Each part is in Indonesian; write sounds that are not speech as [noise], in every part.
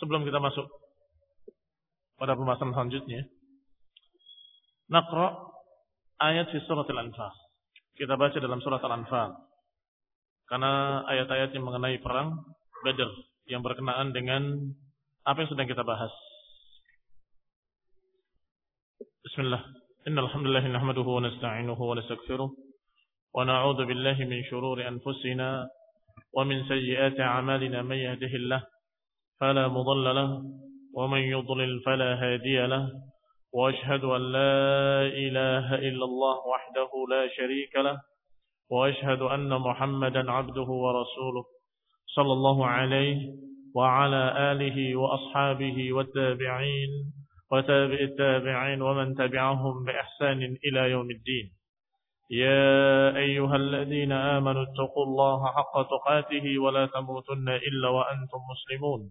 sebelum kita masuk pada pembahasan selanjutnya. Naqra ayat di surat Al-Anfal. Kita baca dalam surat Al-Anfal. Karena ayat-ayat yang mengenai perang Badr yang berkenaan dengan apa yang sedang kita bahas. Bismillah. Innal hamdalillah nahmaduhu wa nasta'inuhu wa nastaghfiruh wa na'udzu billahi min shururi anfusina wa min sayyiati a'malina man yahdihillahu mudilla lahu wa man yudlil fala hadiya lahu وأشهد أن لا إله إلا الله وحده لا شريك له وأشهد أن محمدا عبده ورسوله صلى الله عليه وعلى آله وأصحابه والتابعين وتابع التابعين ومن تبعهم بإحسان إلى يوم الدين. يا أيها الذين آمنوا اتقوا الله حق تقاته ولا تموتن إلا وأنتم مسلمون.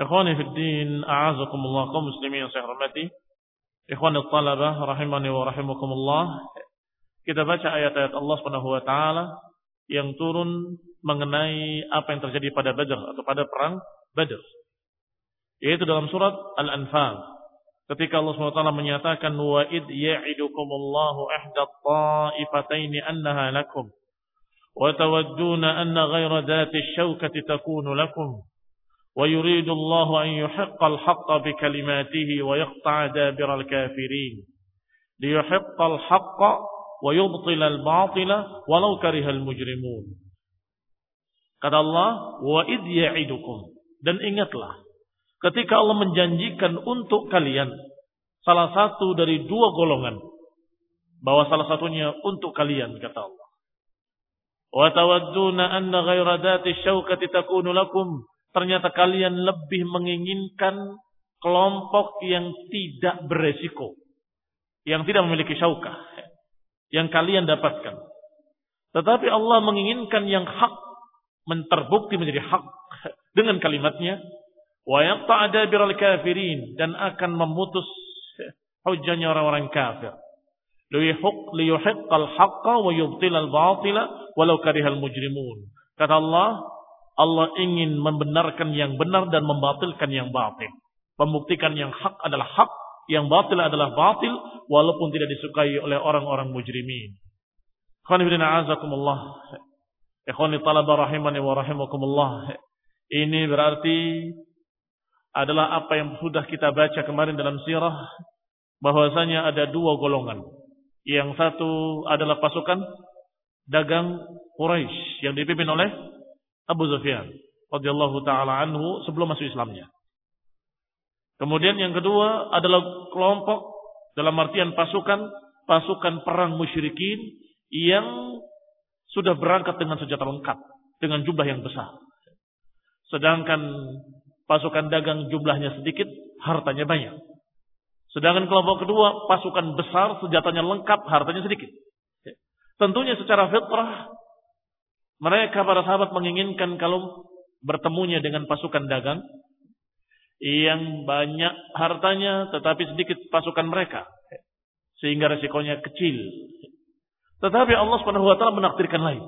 Ikhwani fi din, a'azakumullah kaum muslimin yang saya hormati. Ikhwani talabah rahimani wa rahimakumullah. Kita baca ayat-ayat Allah Subhanahu wa taala yang turun mengenai apa yang terjadi pada Badr atau pada perang Badr. Yaitu dalam surat Al-Anfal. Ketika Allah SWT menyatakan wa id ya'idukumullahu ihda ta'ifataini annaha lakum wa tawadduna anna ghayra dhati syawkati takunu lakum ويريد الله أن يحق الحق بكلماته ويقطع دابر الكافرين ليحق الحق ويبطل الباطل ولو كره المجرمون kata Allah wa id ya'idukum dan ingatlah ketika Allah menjanjikan untuk kalian salah satu dari dua golongan bahwa salah satunya untuk kalian kata Allah wa tawadduna anna ghaira dhati syaukati takunu lakum ternyata kalian lebih menginginkan kelompok yang tidak beresiko, yang tidak memiliki syaukah, yang kalian dapatkan. Tetapi Allah menginginkan yang hak menterbukti menjadi hak dengan kalimatnya yaqta'ada biral kafirin dan akan memutus hujahnya orang-orang kafir. Haqqa wa yubtilal batila walau karihal mujrimun. Kata Allah, Allah ingin membenarkan yang benar dan membatilkan yang batil. Membuktikan yang hak adalah hak, yang batil adalah batil, walaupun tidak disukai oleh orang-orang mujrimin. Khonibidina azakumullah. Ikhwani talaba rahimani wa rahimakumullah. Ini berarti adalah apa yang sudah kita baca kemarin dalam sirah. Bahwasanya ada dua golongan. Yang satu adalah pasukan dagang Quraisy yang dipimpin oleh Abu Sufyan radhiyallahu taala anhu sebelum masuk Islamnya. Kemudian yang kedua adalah kelompok dalam artian pasukan pasukan perang musyrikin yang sudah berangkat dengan senjata lengkap dengan jumlah yang besar. Sedangkan pasukan dagang jumlahnya sedikit, hartanya banyak. Sedangkan kelompok kedua pasukan besar, senjatanya lengkap, hartanya sedikit. Tentunya secara fitrah mereka para sahabat menginginkan kalau bertemunya dengan pasukan dagang yang banyak hartanya tetapi sedikit pasukan mereka sehingga resikonya kecil. Tetapi Allah Subhanahu wa taala menakdirkan lain.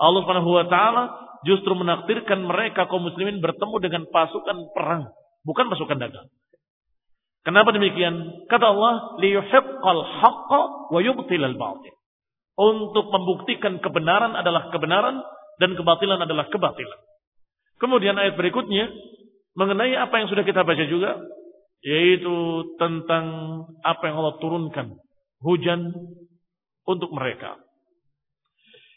Allah Subhanahu wa taala justru menakdirkan mereka kaum muslimin bertemu dengan pasukan perang, bukan pasukan dagang. Kenapa demikian? Kata Allah, liyuhiqqal haqqa wa yubtilal batil untuk membuktikan kebenaran adalah kebenaran dan kebatilan adalah kebatilan. Kemudian ayat berikutnya mengenai apa yang sudah kita baca juga yaitu tentang apa yang Allah turunkan hujan untuk mereka.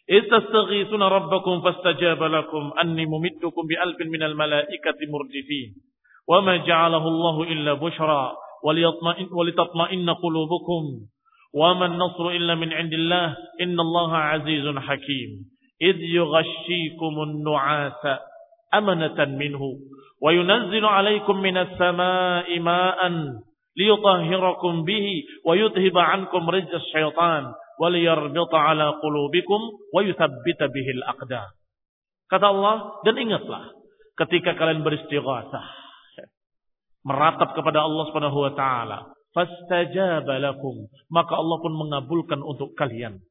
Istastaghithuna rabbakum fastajaba lakum anni mumiddukum bi alfin minal malaikati murdifin. Wa ma ja'alahu Allahu illa bushra walitatma'inna qulubukum. Wa man nasru illa min indillah innallaha azizun hakim. Idh yughashshikumun nu'asa amanatan minhu wa yunazzilu 'alaykum minas samaa'i ma'an liyutahhirakum bihi wa yudhhiba 'ankum rijza syaitan waliyarbita ala qulubikum wa yuthabbita bihil aqdam. Kata Allah, dan ingatlah ketika kalian beristighatsah meratap kepada Allah Subhanahu wa taala, fastajaba lakum, maka Allah pun mengabulkan untuk kalian.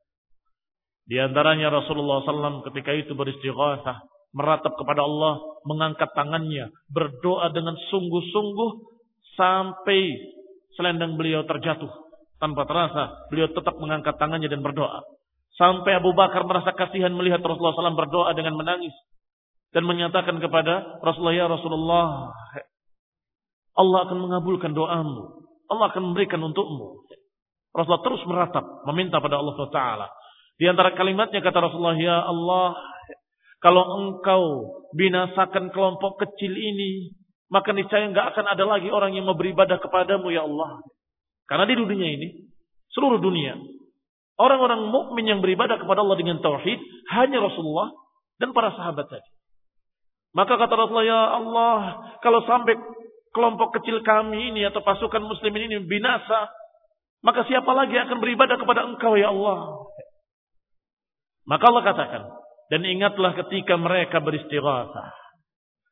Di antaranya Rasulullah SAW ketika itu beristighatsah, meratap kepada Allah, mengangkat tangannya, berdoa dengan sungguh-sungguh sampai selendang beliau terjatuh tanpa terasa, beliau tetap mengangkat tangannya dan berdoa. Sampai Abu Bakar merasa kasihan melihat Rasulullah SAW berdoa dengan menangis. Dan menyatakan kepada Rasulullah, Ya Rasulullah, Allah akan mengabulkan doamu. Allah akan memberikan untukmu. Rasulullah terus meratap, meminta pada Allah SWT. Di antara kalimatnya kata Rasulullah, Ya Allah, kalau engkau binasakan kelompok kecil ini, maka niscaya enggak akan ada lagi orang yang mau beribadah kepadamu, Ya Allah. Karena di dunia ini, seluruh dunia, orang-orang mukmin yang beribadah kepada Allah dengan tauhid hanya Rasulullah dan para sahabat tadi. Maka kata Rasulullah, ya Allah, kalau sampai kelompok kecil kami ini atau pasukan muslimin ini binasa, maka siapa lagi akan beribadah kepada engkau ya Allah? Maka Allah katakan, dan ingatlah ketika mereka beristighatsah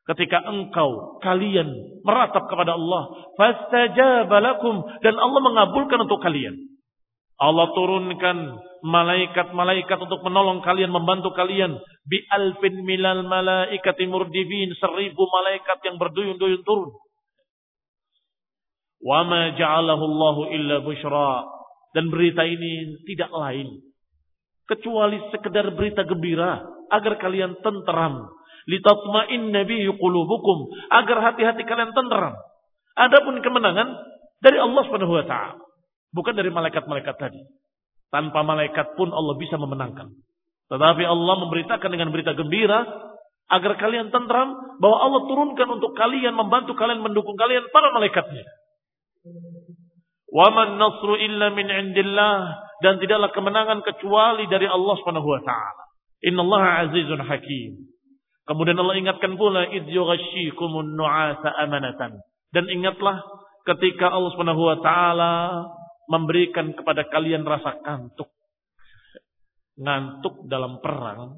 ketika engkau kalian meratap kepada Allah fastajaba lakum dan Allah mengabulkan untuk kalian. Allah turunkan malaikat-malaikat untuk menolong kalian membantu kalian. Bi alfin milal malaikati murdifin seribu malaikat yang berduyun-duyun turun wa ma ja'alahu Allahu illa busyra dan berita ini tidak lain kecuali sekedar berita gembira agar kalian tenteram litatma'inna bihi qulubukum agar hati-hati kalian tenteram. Adapun kemenangan dari Allah Subhanahu wa taala, bukan dari malaikat-malaikat tadi. Tanpa malaikat pun Allah bisa memenangkan. Tetapi Allah memberitakan dengan berita gembira agar kalian tentram bahwa Allah turunkan untuk kalian membantu kalian mendukung kalian para malaikatnya. Waman nasru illa min indillah dan tidaklah kemenangan kecuali dari Allah Subhanahu wa taala. Innallaha azizun hakim. Kemudian Allah ingatkan pula id yughashshikumun nu'asa amanatan. Dan ingatlah ketika Allah Subhanahu wa taala memberikan kepada kalian rasa kantuk. Ngantuk dalam perang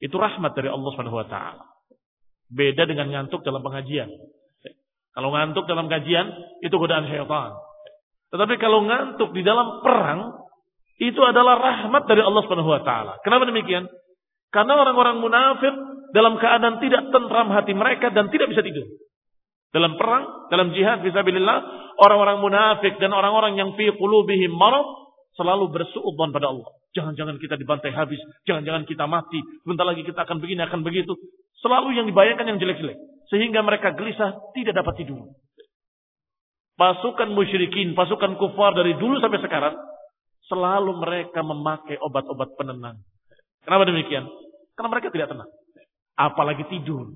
itu rahmat dari Allah Subhanahu wa taala. Beda dengan ngantuk dalam pengajian. Kalau ngantuk dalam kajian itu godaan syaitan. Tetapi kalau ngantuk di dalam perang itu adalah rahmat dari Allah Subhanahu wa taala. Kenapa demikian? Karena orang-orang munafik dalam keadaan tidak tentram hati mereka dan tidak bisa tidur. Dalam perang, dalam jihad fisabilillah, orang-orang munafik dan orang-orang yang fi qulubihim marad selalu bersuudzon pada Allah. Jangan-jangan kita dibantai habis, jangan-jangan kita mati, sebentar lagi kita akan begini, akan begitu. Selalu yang dibayangkan yang jelek-jelek. Sehingga mereka gelisah, tidak dapat tidur. Pasukan musyrikin, pasukan kufar dari dulu sampai sekarang, selalu mereka memakai obat-obat penenang. Kenapa demikian? Karena mereka tidak tenang apalagi tidur.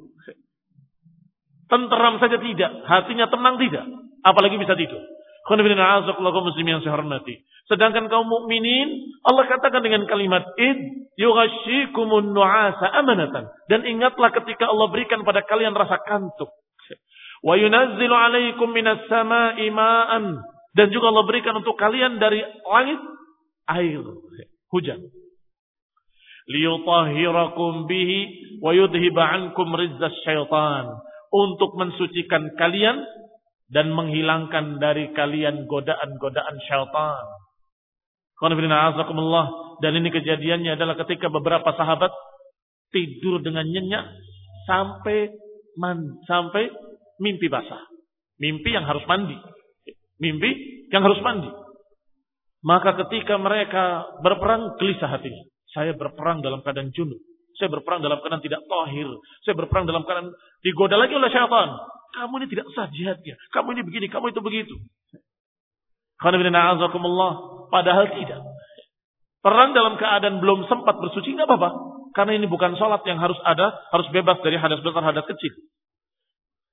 Tenteram saja tidak, hatinya tenang tidak, apalagi bisa tidur. Muslim yang saya hormati. Sedangkan kaum mukminin Allah katakan dengan kalimat id yughashshikumun nu'asa amanatan dan ingatlah ketika Allah berikan pada kalian rasa kantuk. Wa yunazzilu 'alaikum minas sama'i ma'an dan juga Allah berikan untuk kalian dari langit air hujan liyutahhirakum bihi wa yudhiba ankum rizzas syaitan untuk mensucikan kalian dan menghilangkan dari kalian godaan-godaan syaitan. Dan ini kejadiannya adalah ketika beberapa sahabat tidur dengan nyenyak sampai man, sampai mimpi basah. Mimpi yang harus mandi. Mimpi yang harus mandi. Maka ketika mereka berperang gelisah hatinya. Saya berperang dalam keadaan junub. Saya berperang dalam keadaan tidak tahir. Saya berperang dalam keadaan digoda lagi oleh syaitan. Kamu ini tidak sah jihadnya. Kamu ini begini, kamu itu begitu. Padahal tidak. Perang dalam keadaan belum sempat bersuci nggak apa-apa. Karena ini bukan sholat yang harus ada, harus bebas dari hadas besar, hadas kecil.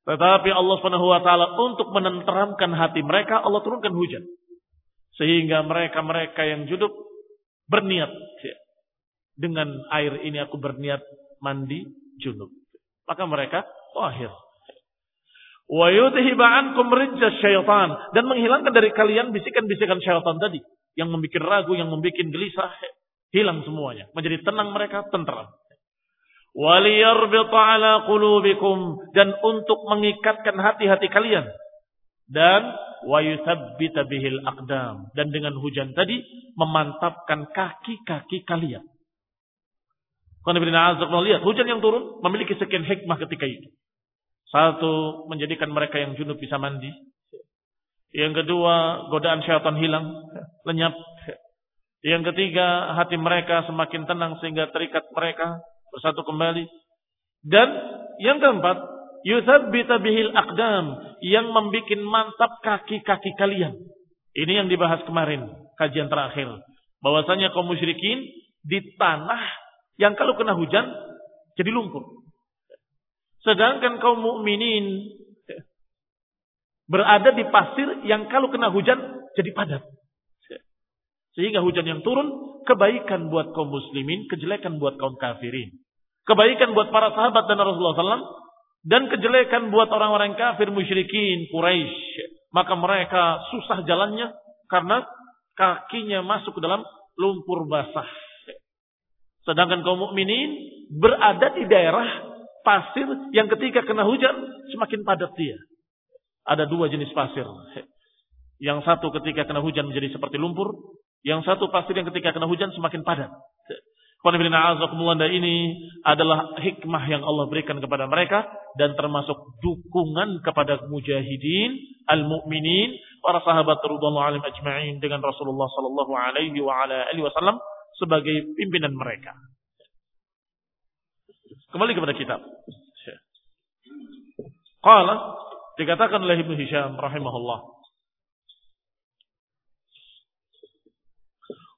Tetapi Allah Subhanahu wa taala untuk menenteramkan hati mereka, Allah turunkan hujan. Sehingga mereka-mereka yang juduk berniat dengan air ini aku berniat mandi junub. Maka mereka tahir. Wa yudhiba ankum syaitan dan menghilangkan dari kalian bisikan-bisikan syaitan tadi yang membuat ragu, yang membuat gelisah, hilang semuanya. Menjadi tenang mereka, tentram. Waliyarbita ala qulubikum dan untuk mengikatkan hati-hati kalian dan wa yuthabbita bihil aqdam dan dengan hujan tadi memantapkan kaki-kaki kalian. Kalau lihat hujan yang turun memiliki sekian hikmah ketika itu. Satu, menjadikan mereka yang junub bisa mandi. Yang kedua, godaan syaitan hilang, lenyap. Yang ketiga, hati mereka semakin tenang sehingga terikat mereka bersatu kembali. Dan yang keempat, yuthabbita bihil aqdam yang membuat mantap kaki-kaki kalian. Ini yang dibahas kemarin, kajian terakhir. Bahwasanya kaum musyrikin di tanah yang kalau kena hujan jadi lumpur. Sedangkan kaum mukminin berada di pasir yang kalau kena hujan jadi padat. Sehingga hujan yang turun kebaikan buat kaum muslimin, kejelekan buat kaum kafirin. Kebaikan buat para sahabat dan Rasulullah SAW dan kejelekan buat orang-orang kafir musyrikin Quraisy. Maka mereka susah jalannya karena kakinya masuk ke dalam lumpur basah. Sedangkan kaum mukminin berada di daerah pasir yang ketika kena hujan semakin padat dia. Ada dua jenis pasir. Yang satu ketika kena hujan menjadi seperti lumpur. Yang satu pasir yang ketika kena hujan semakin padat. ini adalah hikmah yang Allah berikan kepada mereka dan termasuk dukungan kepada mujahidin, al-mu'minin, para sahabat radhiyallahu alim ajma'in dengan Rasulullah sallallahu alaihi wasallam sebagai pimpinan mereka. Kembali kepada kitab. Qala dikatakan oleh Ibnu Hisham rahimahullah.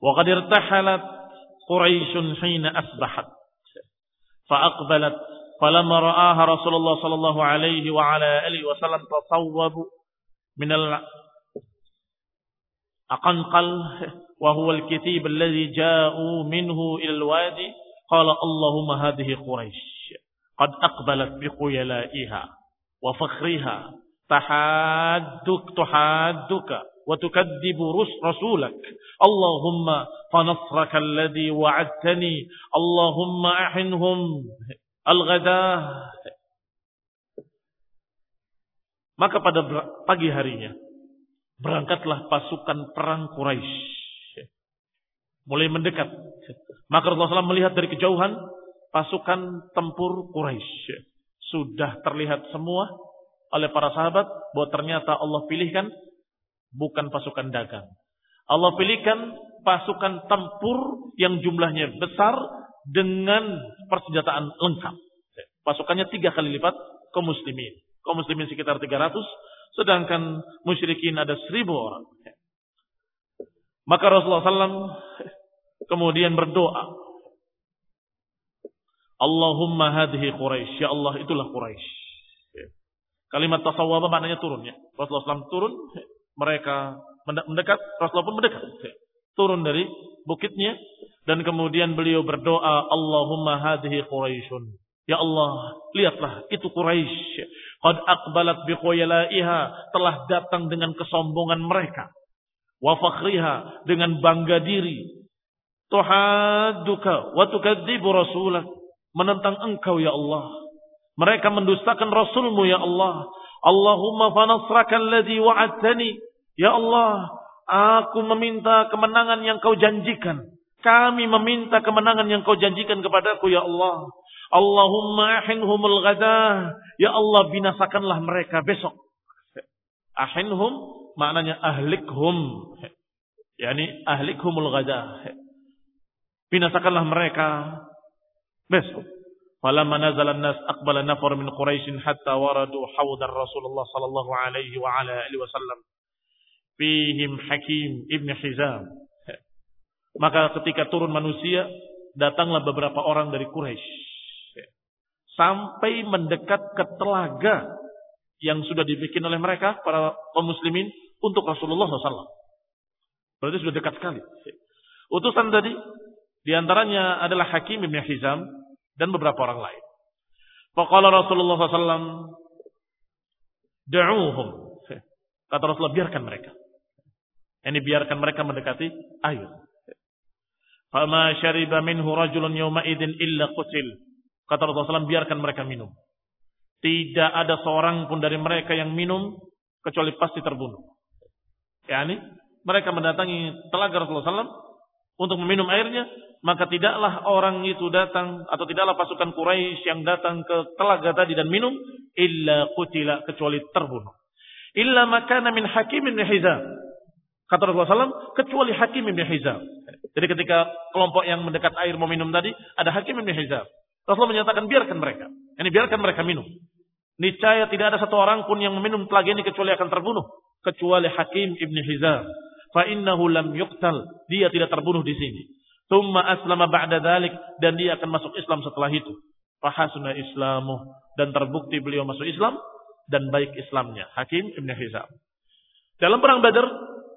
Wa qad irtahalat Quraisy hina asbahat. Fa'aqbalat falamma ra'aha Rasulullah sallallahu alaihi wa ala alihi wasallam tasawwabu min al أقنقل وهو الكتيب الذي جاءوا منه إلى الوادي قال اللهم هذه قريش قد أقبلت بخيلائها وفخرها. تحادك تحادك وتكذب رسولك. اللهم فنصرك الذي وعدتني. اللهم أحنهم الغداء maka pada pagi harinya berangkatlah pasukan perang Quraisy mulai mendekat. Maka Rasulullah SAW melihat dari kejauhan pasukan tempur Quraisy. Sudah terlihat semua oleh para sahabat bahwa ternyata Allah pilihkan bukan pasukan dagang. Allah pilihkan pasukan tempur yang jumlahnya besar dengan persenjataan lengkap. Pasukannya tiga kali lipat kaum muslimin. Kaum muslimin sekitar 300, sedangkan musyrikin ada seribu orang. Maka Rasulullah SAW kemudian berdoa. Allahumma hadhi Quraisy. Ya Allah, itulah Quraisy. Kalimat tasawwaba maknanya turun ya. Rasulullah SAW turun, mereka mendekat, Rasulullah pun mendekat. Turun dari bukitnya dan kemudian beliau berdoa, Allahumma hadhi Quraisyun. Ya Allah, lihatlah itu Quraisy. Qad aqbalat bi telah datang dengan kesombongan mereka wa fakhriha dengan bangga diri. Tuhadduka wa tukadzibu rasulak menentang engkau ya Allah. Mereka mendustakan rasulmu ya Allah. Allahumma fanasraka alladhi wa'adtani ya Allah. Aku meminta kemenangan yang kau janjikan. Kami meminta kemenangan yang kau janjikan kepadaku ya Allah. Allahumma ahinhumul ghadah ya Allah binasakanlah mereka besok. Ahinhum maknanya ahlikhum. yakni ahlikhumul ghadah. Binasakanlah mereka besok. Falamma nazala an-nas aqbala nafar min Quraisy hatta waradu hawdar Rasulullah sallallahu alaihi wa ala alihi wasallam. Fihim Hakim ibn Hizam. Maka ketika turun manusia, datanglah beberapa orang dari Quraisy. Sampai mendekat ke telaga yang sudah dibikin oleh mereka, para kaum muslimin, untuk Rasulullah SAW. Berarti sudah dekat sekali. Utusan tadi, di antaranya adalah Hakim ibn Hizam, dan beberapa orang lain. Faqala Rasulullah SAW, Da'uhum. Kata Rasulullah, biarkan mereka. Ini biarkan mereka mendekati air. Fama syariba minhu rajulun yawma idin illa qutil. Kata Rasulullah SAW, biarkan mereka minum. Tidak ada seorang pun dari mereka yang minum, kecuali pasti terbunuh. Ya, ini mereka mendatangi telaga Rasulullah SAW untuk meminum airnya, maka tidaklah orang itu datang atau tidaklah pasukan Quraisy yang datang ke telaga tadi dan minum illa qutila kecuali terbunuh. Illa makana min Hakim bin Hizam. Kata Rasulullah SAW, kecuali Hakim bin Hizam. Jadi ketika kelompok yang mendekat air mau minum tadi, ada Hakim bin Hizam. Rasulullah menyatakan biarkan mereka. Ini biarkan mereka minum. Niscaya tidak ada satu orang pun yang meminum telaga ini kecuali akan terbunuh. Kecuali Hakim ibn Hizam. Fa innahu lam yuqtal. Dia tidak terbunuh di sini. Thumma aslama ba'da dhalik. Dan dia akan masuk Islam setelah itu. Fahasuna islamuh. Dan terbukti beliau masuk Islam. Dan baik Islamnya. Hakim Ibn Hizam. Dalam perang Badar.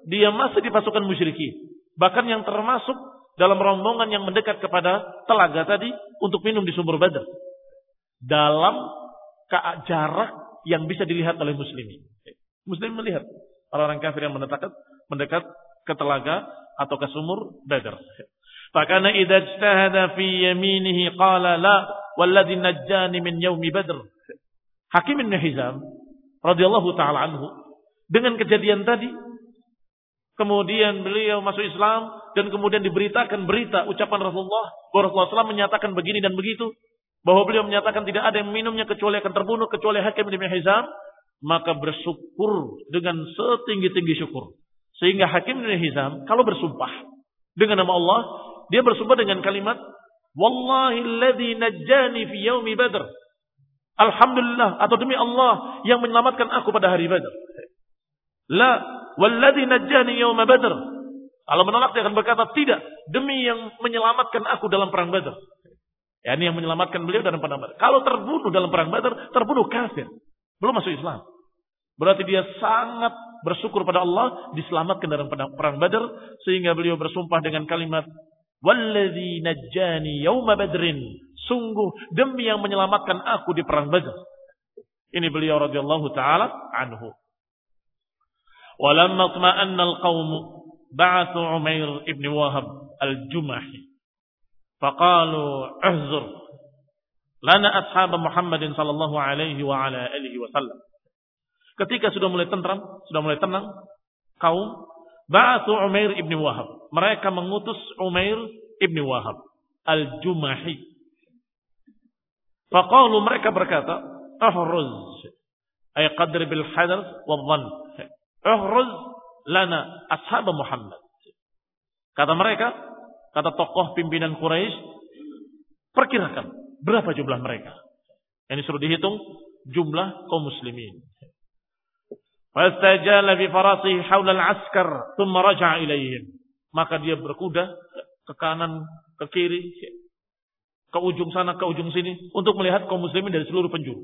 Dia masih di pasukan musyrikin. Bahkan yang termasuk dalam rombongan yang mendekat kepada telaga tadi. Untuk minum di sumber Badar. Dalam jarak yang bisa dilihat oleh muslimin. Muslim melihat orang-orang kafir yang mendekat, mendekat ke telaga atau ke sumur Badar. Fakana idza ijtahada fi yaminihi qala la walladhi najjani min yaumi Badr. Hakim bin Hizam radhiyallahu taala anhu dengan kejadian tadi kemudian beliau masuk Islam dan kemudian diberitakan berita ucapan Rasulullah bahwa Rasulullah SAW menyatakan begini dan begitu bahwa beliau menyatakan tidak ada yang minumnya kecuali akan terbunuh kecuali Hakim bin Hizam maka bersyukur dengan setinggi-tinggi syukur sehingga Hakim bin Hizam kalau bersumpah dengan nama Allah dia bersumpah dengan kalimat Wallahi alladhi najjani fi yaumi badr. Alhamdulillah atau demi Allah yang menyelamatkan aku pada hari Badar. La walladhi najjani yauma badr. Allah menolak dia akan berkata tidak demi yang menyelamatkan aku dalam perang Badar. Ya, ini yang menyelamatkan beliau dalam perang Badar. Kalau terbunuh dalam perang Badar, terbunuh kafir. Belum masuk Islam. Berarti dia sangat bersyukur pada Allah diselamatkan dalam perang Badar sehingga beliau bersumpah dengan kalimat Walladhi najjani yawma badrin. Sungguh demi yang menyelamatkan aku di perang Badr. Ini beliau radhiyallahu taala anhu. Walamma tma'anna al-qaum ba'athu Umair ibn Wahab al-Jumahi. Faqalu uhzur lana ashab Muhammadin sallallahu alaihi wa ala alihi wasallam. Ketika sudah mulai tentram, sudah mulai tenang, kaum Ba'athu Umair ibn Wahab. Mereka mengutus Umair ibn Wahab. Al-Jumahi. Faqalu mereka berkata, Ahruz. Ay qadri bil hadar wa dhan. Ahruz lana ashab Muhammad. Kata mereka, kata tokoh pimpinan Quraisy, perkirakan berapa jumlah mereka. Ini suruh dihitung jumlah kaum muslimin. Fastajala bi farasihi haula al-askar, thumma raja'a ilaihim. Maka dia berkuda ke kanan, ke kiri, ke ujung sana, ke ujung sini untuk melihat kaum muslimin dari seluruh penjuru.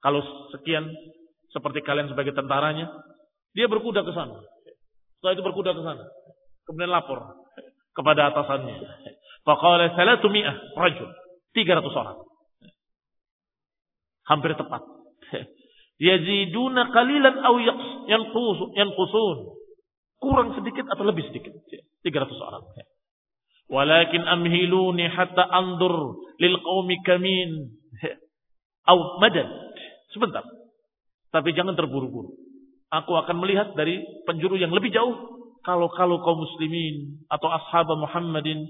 Kalau sekian seperti kalian sebagai tentaranya, dia berkuda ke sana. Setelah itu berkuda ke sana. Kemudian lapor kepada atasannya. Faqala salatu mi'ah rajul. 300 orang. Hampir tepat. [laughs] Yaziduna qalilan aw yanqusun. Kurang sedikit atau lebih sedikit. 300 orang. Walakin amhiluni hatta andur lil qaumi kamin. [laughs] Aw madad. Sebentar. Tapi jangan terburu-buru. Aku akan melihat dari penjuru yang lebih jauh. Kalau kalau kaum muslimin atau ashab Muhammadin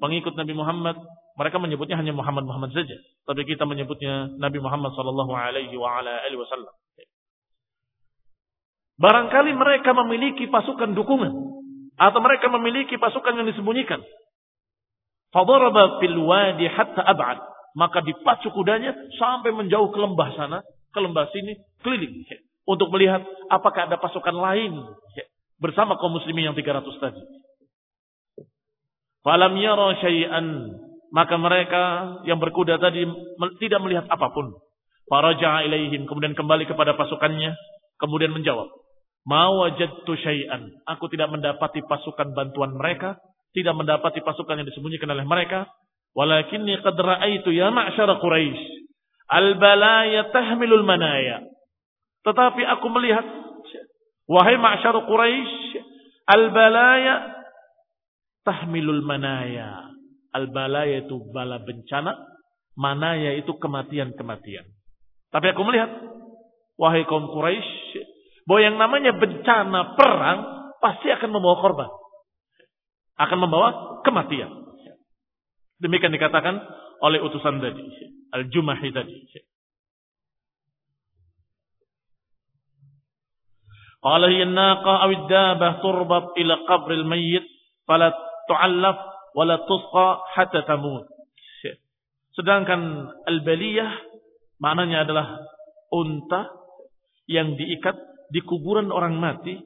pengikut Nabi Muhammad mereka menyebutnya hanya Muhammad Muhammad saja, tapi kita menyebutnya Nabi Muhammad sallallahu alaihi wasallam. Barangkali mereka memiliki pasukan dukungan atau mereka memiliki pasukan yang disembunyikan. Fadaraba fil wadi hatta ab'ad. Maka dipacu kudanya sampai menjauh ke lembah sana, ke lembah sini, keliling. Untuk melihat apakah ada pasukan lain bersama kaum muslimin yang 300 tadi. Falam yara syai'an. Maka mereka yang berkuda tadi tidak melihat apa pun. Faraja'a ilaihim. Kemudian kembali kepada pasukannya. Kemudian menjawab. Ma wajadtu syai'an. Aku tidak mendapati pasukan bantuan mereka. Tidak mendapati pasukan yang disembunyikan oleh mereka. Walakinni qad ra'aitu ya ma'syara Quraisy. Al-balaya tahmilul manaya. Tetapi aku melihat. Wahai ma'syara Quraisy. Al-balaya tahmilul manaya. Al-balaya itu bala bencana. Manaya itu kematian-kematian. Tapi aku melihat. Wahai kaum Quraisy bahwa yang namanya bencana perang pasti akan membawa korban. Akan membawa kematian. Demikian dikatakan oleh utusan tadi. Al-Jumahi tadi. Qala hiya naqa aw dabah turbat ila qabr al-mayyit fala tu'allaf wala tusqa hatta tamut. Sedangkan al-baliyah maknanya adalah unta yang diikat di kuburan orang mati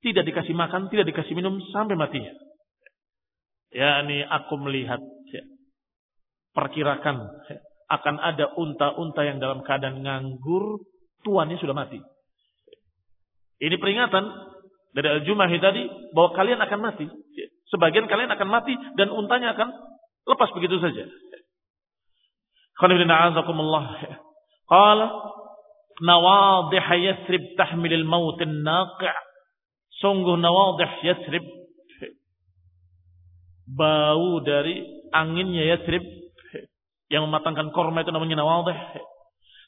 tidak dikasih makan, tidak dikasih minum sampai matinya. Ya, ini aku melihat ya, perkirakan ya, akan ada unta-unta yang dalam keadaan nganggur, tuannya sudah mati. Ini peringatan dari Al-Jumahi tadi bahwa kalian akan mati. Ya, sebagian kalian akan mati dan untanya akan lepas begitu saja. Nawadih Yathrib tahmilil mautin naqi' sungguh nawadih Yathrib bau dari anginnya Yathrib yang mematangkan korma itu namanya nawadih.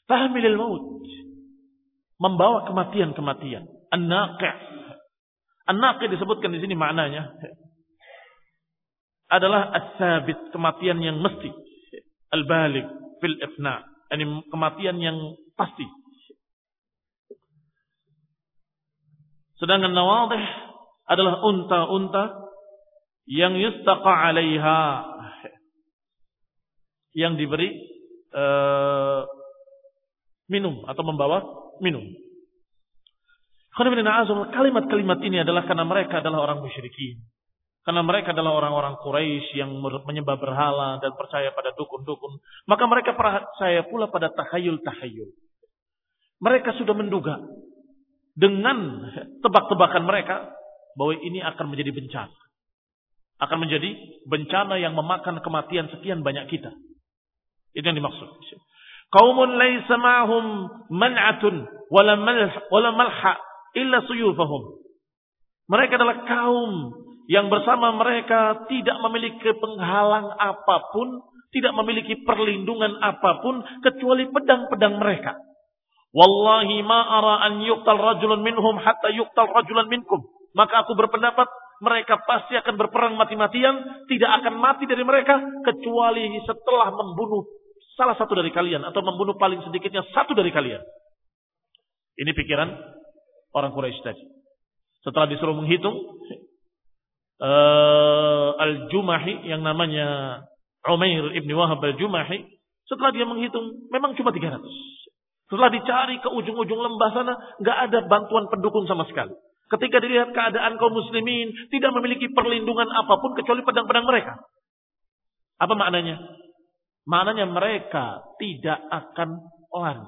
Tahmilil maut. Membawa kematian-kematian. An-naqi' an-naqi' disebutkan di sini maknanya adalah as-sabit kematian yang mesti al-balik fil ifna ini kematian yang pasti Sedangkan nawadih adalah unta-unta yang yustaqa alaiha yang diberi uh, minum atau membawa minum. Kalimat-kalimat ini adalah karena mereka adalah orang musyrikin. Karena mereka adalah orang-orang Quraisy yang menyembah berhala dan percaya pada dukun-dukun. Maka mereka percaya pula pada tahayul-tahayul. Mereka sudah menduga dengan tebak-tebakan mereka bahwa ini akan menjadi bencana. Akan menjadi bencana yang memakan kematian sekian banyak kita. Itu yang dimaksud. Kaumun laisa ma'hum man'atun wala malha illa suyufahum. Mereka adalah kaum yang bersama mereka tidak memiliki penghalang apa pun, tidak memiliki perlindungan apa pun kecuali pedang-pedang mereka. Wallahi ma ara an yuqtal rajulun minhum hatta yuqtal rajulan minkum. Maka aku berpendapat mereka pasti akan berperang mati-matian, tidak akan mati dari mereka kecuali setelah membunuh salah satu dari kalian atau membunuh paling sedikitnya satu dari kalian. Ini pikiran orang Quraisy tadi. Setelah disuruh menghitung uh, Al-Jumahi yang namanya Umair ibn Wahab Al-Jumahi, setelah dia menghitung memang cuma 300. Setelah dicari ke ujung-ujung lembah sana, nggak ada bantuan pendukung sama sekali. Ketika dilihat keadaan kaum muslimin, tidak memiliki perlindungan apa pun kecuali pedang-pedang mereka. Apa maknanya? Maknanya mereka tidak akan lari.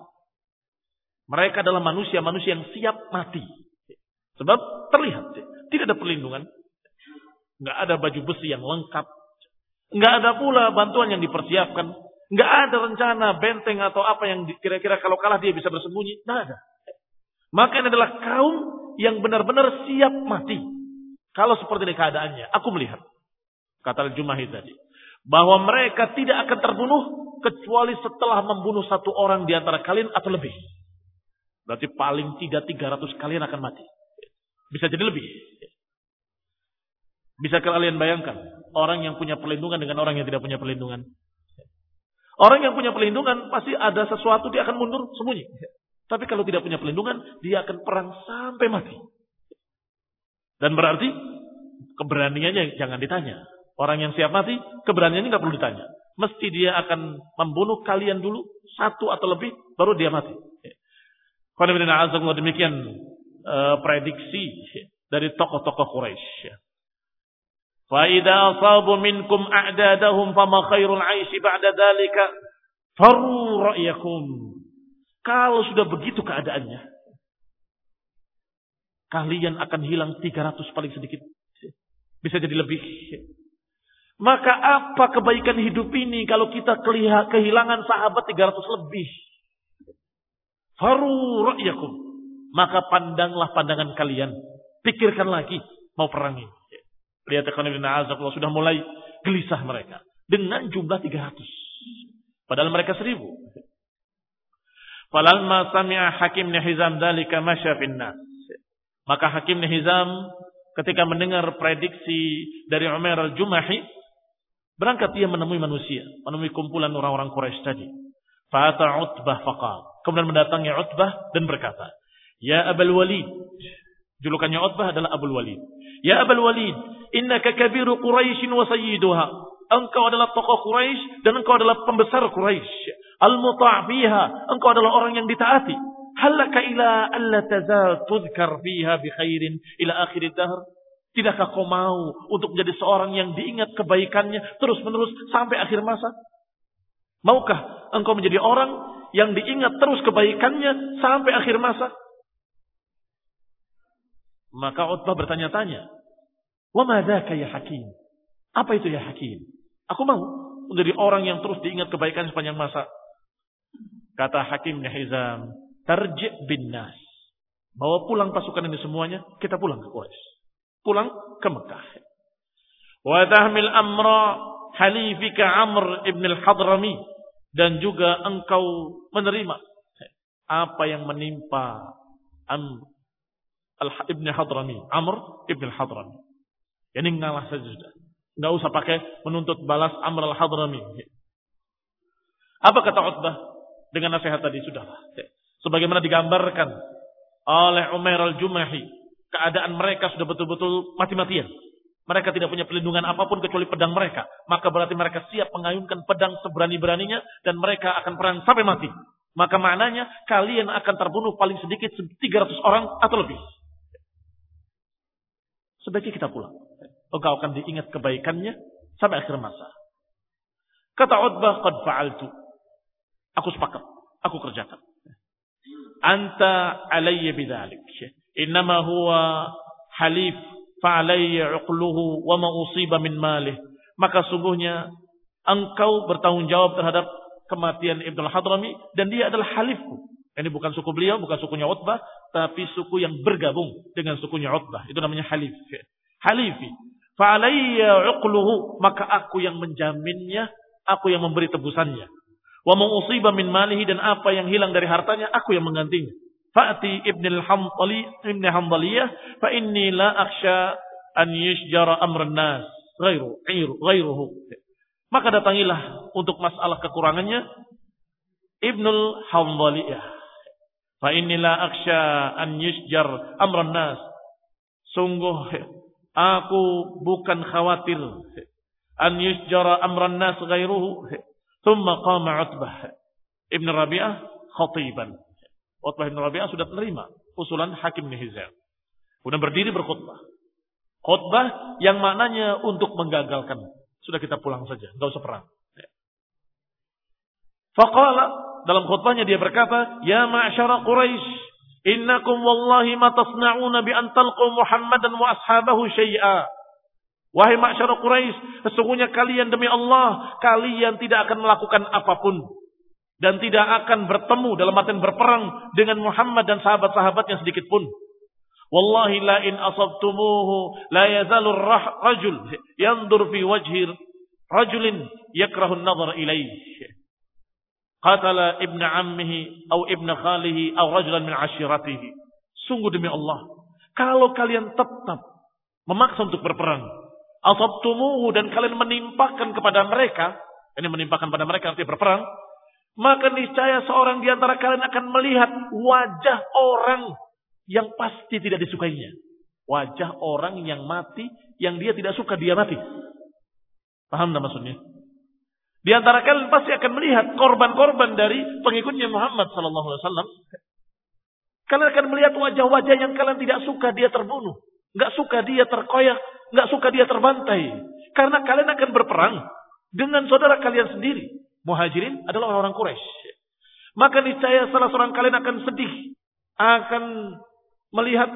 Mereka adalah manusia-manusia yang siap mati. Sebab terlihat, tidak ada perlindungan. Nggak ada baju besi yang lengkap. Nggak ada pula bantuan yang dipersiapkan Nggak ada rencana benteng atau apa yang kira-kira kalau kalah dia bisa bersembunyi. Nggak ada. Maka ini adalah kaum yang benar-benar siap mati. Kalau seperti ini keadaannya. Aku melihat. Kata Al-Jumahi tadi. Bahwa mereka tidak akan terbunuh. Kecuali setelah membunuh satu orang di antara kalian atau lebih. Berarti paling tidak 300 kalian akan mati. Bisa jadi lebih. Bisa kalian bayangkan. Orang yang punya perlindungan dengan orang yang tidak punya perlindungan. Orang yang punya perlindungan pasti ada sesuatu dia akan mundur sembunyi. Tapi kalau tidak punya perlindungan, dia akan perang sampai mati. Dan berarti keberaniannya jangan ditanya. Orang yang siap mati, keberanian ini nggak perlu ditanya. Mesti dia akan membunuh kalian dulu, satu atau lebih, baru dia mati. Kalau demikian uh, prediksi dari tokoh-tokoh Quraisy. Fa idza asabu minkum a'dadahum fama khairul 'aishi ba'da dzalika faru ra'yakum. Kalau sudah begitu keadaannya, kalian akan hilang 300 paling sedikit. Bisa jadi lebih. Maka apa kebaikan hidup ini kalau kita kehilangan sahabat 300 lebih? Faru ra'yakum. Maka pandanglah pandangan kalian. Pikirkan lagi mau perangin. Lihat Allah sudah mulai gelisah mereka. Dengan jumlah 300. Padahal mereka seribu. Falamma sami'a Hakim Nihizam dalika masya finnas. Maka Hakim Nihizam ketika mendengar prediksi dari Umar al-Jumahi, berangkat dia menemui manusia, menemui kumpulan orang-orang Quraisy tadi. Fa'ata Utbah faqal. Kemudian mendatangi Utbah dan berkata, Ya Abul Walid. Julukannya Utbah adalah Abul Walid. Ya Abul Walid, innaka kabiru Quraisy wa sayyiduha. Engkau adalah tokoh Quraisy dan engkau adalah pembesar Quraisy. Al-muta' fiha, engkau adalah orang yang ditaati. Halaka ila alla tazal tudhkar fiha bi khairin ila akhir dahr. Tidakkah kau mau untuk menjadi seorang yang diingat kebaikannya terus-menerus sampai akhir masa? Maukah engkau menjadi orang yang diingat terus kebaikannya sampai akhir masa? Maka Utbah bertanya-tanya, Wa ya Hakim? Apa itu ya Hakim? Aku mau menjadi orang yang terus diingat kebaikan sepanjang masa. Kata Hakim Hizam, tarji' bin nas. Bawa pulang pasukan ini semuanya, kita pulang ke Quraisy. Pulang ke Mekah. Wa tahmil amra halifika Amr ibn al-Hadrami. Dan juga engkau menerima apa yang menimpa Amr ibn Hadrami. Amr ibn al-Hadrami. Ini ngalah saja sudah. Nggak usah pakai menuntut balas Amr al-Hadrami. Apa kata Utbah? Dengan nasihat tadi sudahlah. Sebagaimana digambarkan oleh Umar al-Jumahi. Keadaan mereka sudah betul-betul mati-matian. Mereka tidak punya pelindungan apa pun kecuali pedang mereka. Maka berarti mereka siap mengayunkan pedang seberani-beraninya. Dan mereka akan perang sampai mati. Maka maknanya kalian akan terbunuh paling sedikit 300 orang atau lebih. Sebaiknya kita pulang. Engkau akan diingat kebaikannya sampai akhir masa. Kata Utbah, qad fa'altu. Aku sepakat. Aku kerjakan. Anta alayya bidhalik. Innama huwa halif fa'alayya uqluhu wa ma usiba min malih. Maka sungguhnya engkau bertanggung jawab terhadap kematian Ibnu Hadrami dan dia adalah halifku. Ini bukan suku beliau, bukan sukunya Utbah, tapi suku yang bergabung dengan sukunya Utbah. Itu namanya halif. Halifi. Fa'alayya uqluhu. Maka aku yang menjaminnya. Aku yang memberi tebusannya. Wa ma'usiba min malihi. Dan apa yang hilang dari hartanya. Aku yang menggantinya. Fa'ati ibn al-hamdali. Ibn hamdaliyah. Fa inni la aksha an yishjara amran nas. Ghairu, ghairuhu. Maka datangilah untuk masalah kekurangannya. Ibnul Hamdaliyah. Fa la aksha an yishjar amran nas. Sungguh Aku bukan khawatir an yusjara amran nas ghairuhu. Thumma qama Utbah Ibn Rabi'ah khatiban. Utbah Ibn Rabi'ah sudah menerima usulan Hakim bin Hizam. Kemudian berdiri berkhutbah. Khutbah yang maknanya untuk menggagalkan. Sudah kita pulang saja, enggak usah perang. Faqala dalam khutbahnya dia berkata, "Ya ma'syara Quraisy, Innakum wallahi ma tasna'una bi an talqu Muhammadan wa ashabahu syai'a. Wahai masyarakat Quraisy, sesungguhnya kalian demi Allah, kalian tidak akan melakukan apa pun dan tidak akan bertemu dalam artian berperang dengan Muhammad dan sahabat-sahabatnya sedikit pun. Wallahi la in asabtumuhu la yazalu rajul yandur fi wajhi rajulin yakrahu an-nazar ilayhi qatala ibn ammihi atau ibn khalihi atau rajulan min ashiratihi. Sungguh demi Allah, kalau kalian tetap memaksa untuk berperang, asabtumuhu dan kalian menimpakan kepada mereka, ini menimpakan pada mereka nanti berperang, maka niscaya seorang di antara kalian akan melihat wajah orang yang pasti tidak disukainya. Wajah orang yang mati, yang dia tidak suka dia mati. Paham tak maksudnya? Di antara kalian pasti akan melihat korban-korban dari pengikutnya Muhammad sallallahu alaihi wasallam. Kalian akan melihat wajah-wajah yang kalian tidak suka dia terbunuh, nggak suka dia terkoyak, nggak suka dia terbantai. Karena kalian akan berperang dengan saudara kalian sendiri. Muhajirin adalah orang-orang Quraisy. Maka niscaya salah seorang kalian akan sedih, akan melihat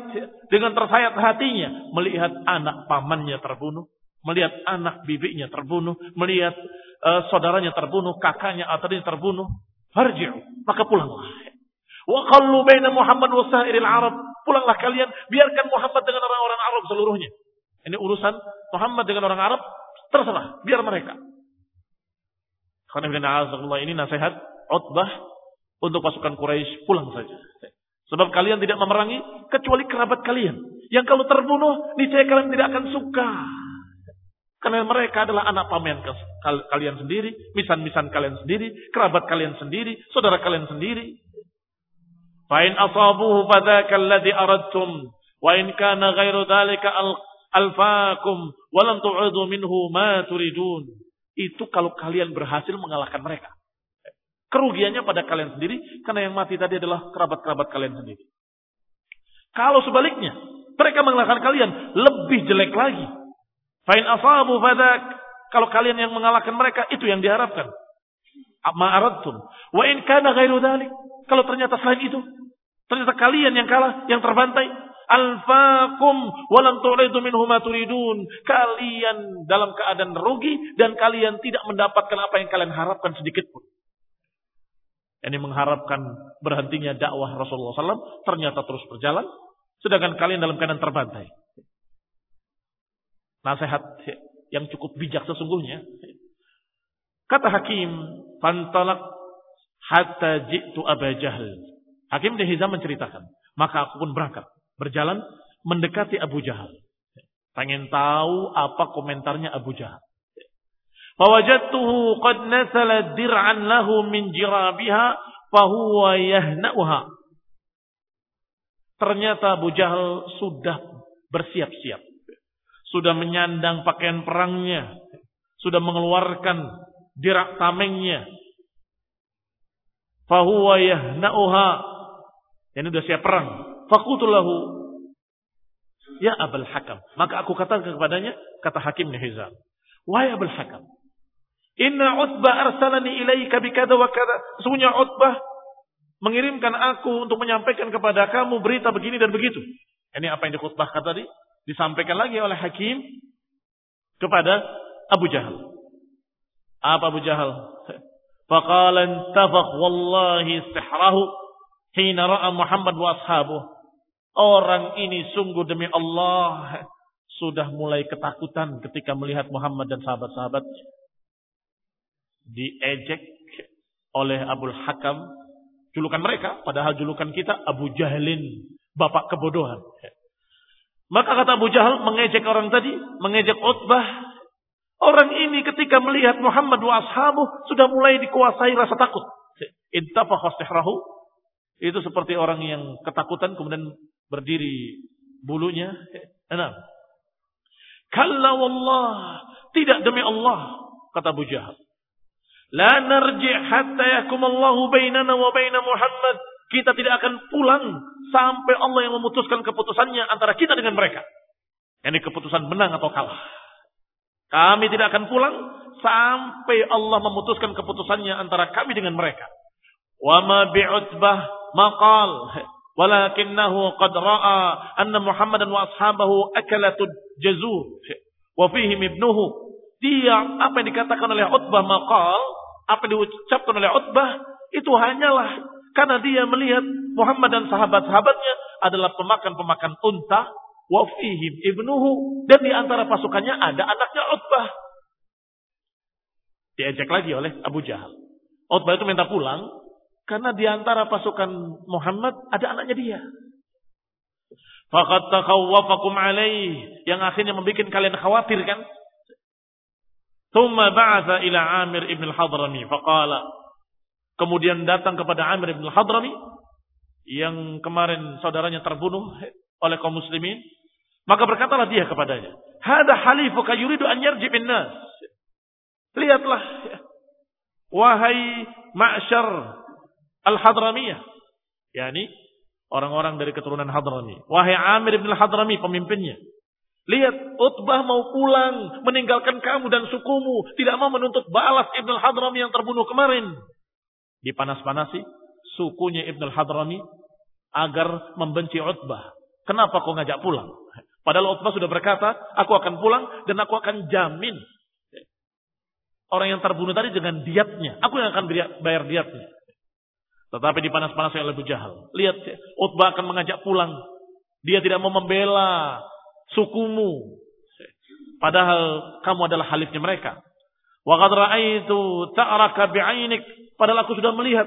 dengan tersayat hatinya, melihat anak pamannya terbunuh, melihat anak bibinya terbunuh, melihat uh, saudaranya terbunuh, kakaknya atau dia terbunuh, harji'u, maka pulanglah. Wa qallu baina Muhammad wa sa'iril Arab. Pulanglah kalian, biarkan Muhammad dengan orang-orang Arab seluruhnya. Ini urusan Muhammad dengan orang Arab, terserah, biar mereka. Karena ini nasihat Utbah untuk pasukan Quraisy pulang saja. Sebab kalian tidak memerangi kecuali kerabat kalian. Yang kalau terbunuh, niscaya kalian tidak akan suka. Karena mereka adalah anak pamen kalian sendiri, misan-misan kalian sendiri, kerabat kalian sendiri, saudara kalian sendiri. Fa'in asabuhu alladhi aradtum. Wa in kana ghairu dhalika alfaakum. Walam minhu ma turidun. Itu kalau kalian berhasil mengalahkan mereka. Kerugiannya pada kalian sendiri, karena yang mati tadi adalah kerabat-kerabat kalian sendiri. Kalau sebaliknya, mereka mengalahkan kalian, lebih jelek lagi. Fa'in asabu fadak. Kalau kalian yang mengalahkan mereka, itu yang diharapkan. Ma'aradtum. Wa in kana ghairu dhalik. Kalau ternyata selain itu, ternyata kalian yang kalah, yang terbantai, alfaakum walam tu'idu minhum turidun. Kalian dalam keadaan rugi dan kalian tidak mendapatkan apa yang kalian harapkan sedikit pun. Ini mengharapkan berhentinya dakwah Rasulullah SAW ternyata terus berjalan, sedangkan kalian dalam keadaan terbantai. Nasihat yang cukup bijak sesungguhnya. Kata Hakim, "Fantalak hatta jitu Aba Jahal." Hakim di Hizam menceritakan, maka aku pun berangkat, berjalan mendekati Abu Jahal. Pengen tahu apa komentarnya Abu Jahal. Fawajadtuhu qad nasala dir'an lahu min jirabiha fahuwa yahna'uha. Ternyata Abu Jahal sudah bersiap-siap sudah menyandang pakaian perangnya, sudah mengeluarkan dirak tamengnya. Fahuwa yahna'uha. Ini sudah siap perang. Fakutulahu. Ya Abul Hakam. Maka aku katakan kepadanya, kata Hakim Hizam. Wahai Abul Hakam. Inna Utbah arsalani ilaika bikada wa kada. Sesungguhnya Utbah mengirimkan aku untuk menyampaikan kepada kamu berita begini dan begitu. Ini apa yang dikhutbahkan tadi? Disampaikan lagi oleh Hakim kepada Abu Jahal. Apa Abu Jahal? [laughs] Faqala intafaq wallahi sihrahu hina ra'a Muhammad wa ashabuh. Orang ini sungguh demi Allah [laughs] sudah mulai ketakutan ketika melihat Muhammad dan sahabat-sahabatnya. Diejek oleh Abul Hakam. Julukan mereka, padahal julukan kita Abu Jahlin, bapak kebodohan. Maka kata Abu Jahal mengejek orang tadi, mengejek Utbah. Orang ini ketika melihat Muhammad wa ashabuh sudah mulai dikuasai rasa takut. Intafakha Itu seperti orang yang ketakutan kemudian berdiri bulunya. Enam. Kalla wallah. Tidak demi Allah. Kata Abu Jahal. La narji' hatta yakum Allahu bainana wa baina Muhammad. Kita tidak akan pulang sampai Allah yang memutuskan keputusannya antara kita dengan mereka. Ini keputusan menang atau kalah. Kami tidak akan pulang sampai Allah memutuskan keputusannya antara kami dengan mereka. Wa ma bi'utbah maqal walakinnahu qad ra'a anna Muhammadan wa ashabahu akalatud jazur wa fihim ibnuhu. Dia apa yang dikatakan oleh Utbah maqal, apa yang diucapkan oleh Utbah itu hanyalah karena dia melihat Muhammad dan sahabat-sahabatnya adalah pemakan-pemakan unta. Wafihim ibnuhu. Dan di antara pasukannya ada anaknya Utbah. Diajak lagi oleh Abu Jahal. Utbah itu minta pulang. Karena di antara pasukan Muhammad ada anaknya dia. Fakat takawwafakum alaih. Yang akhirnya membuat kalian khawatir kan. Thumma ba'atha ila Amir ibn al-Hadrami. Faqala. Kemudian datang kepada Amir bin Hadrami yang kemarin saudaranya terbunuh oleh kaum muslimin. Maka berkatalah dia kepadanya, "Hada halifuka yuridu an yarji nas." Lihatlah. Wahai ma'syar al-hadramiyah. yakni orang-orang dari keturunan Hadrami. Wahai Amir bin Hadrami pemimpinnya. Lihat, Utbah mau pulang, meninggalkan kamu dan sukumu, tidak mau menuntut balas Ibn al-Hadrami yang terbunuh kemarin. Dipanas-panasi sukunya Ibn al-Hadrami agar membenci Utbah. Kenapa kau ngajak pulang? Padahal Utbah sudah berkata, aku akan pulang dan aku akan jamin orang yang terbunuh tadi dengan diatnya. Aku yang akan bayar diatnya. Tetapi dipanas-panasi oleh Abu Jahal. Lihat, Utbah akan mengajak pulang. Dia tidak mau membela sukumu. Padahal kamu adalah halifnya mereka. Wa qad ra'aitu ta'raka bi'ainik. Padahal aku sudah melihat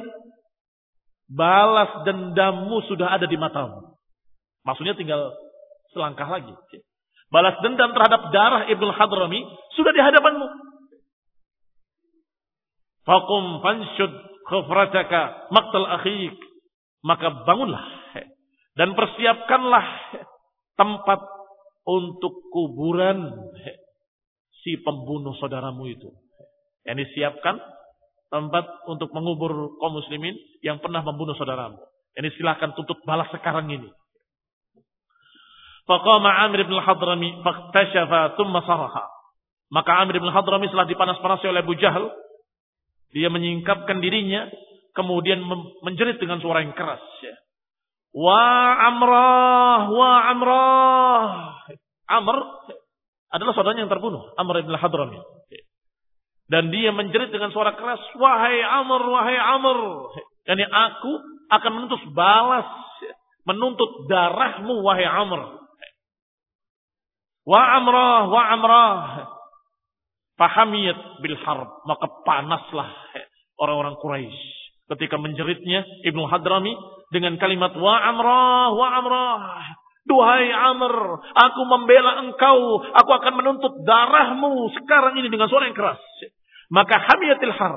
balas dendammu sudah ada di matamu. Maksudnya tinggal selangkah lagi. Balas dendam terhadap darah Ibnu Hadrami sudah di hadapanmu. Fakum fanshud khufrataka maktal akhik. Maka bangunlah dan persiapkanlah tempat untuk kuburan si pembunuh saudaramu itu. Yang disiapkan tempat untuk mengubur kaum muslimin yang pernah membunuh saudaramu. Ini silahkan tuntut balas sekarang ini. Faqama Amir bin Hadrami faktashafa thumma saraha. Maka Amir bin Hadrami setelah dipanas-panasi oleh Abu Jahal, dia menyingkapkan dirinya, kemudian menjerit dengan suara yang keras. Wa Amrah, wa Amrah. Amr adalah saudaranya yang terbunuh, Amr ibn Hadrami. Dan dia menjerit dengan suara keras, wahai Amr, wahai Amr. Yani aku akan menuntut balas, menuntut darahmu, wahai Amr. Wa Amrah, wa Amrah. Fahamiyat bil harb. Maka panaslah orang-orang Quraisy ketika menjeritnya Ibnu Hadrami dengan kalimat wa amrah wa amrah Duhai Amr, aku membela engkau, aku akan menuntut darahmu sekarang ini dengan suara yang keras. Maka hamiyatil har,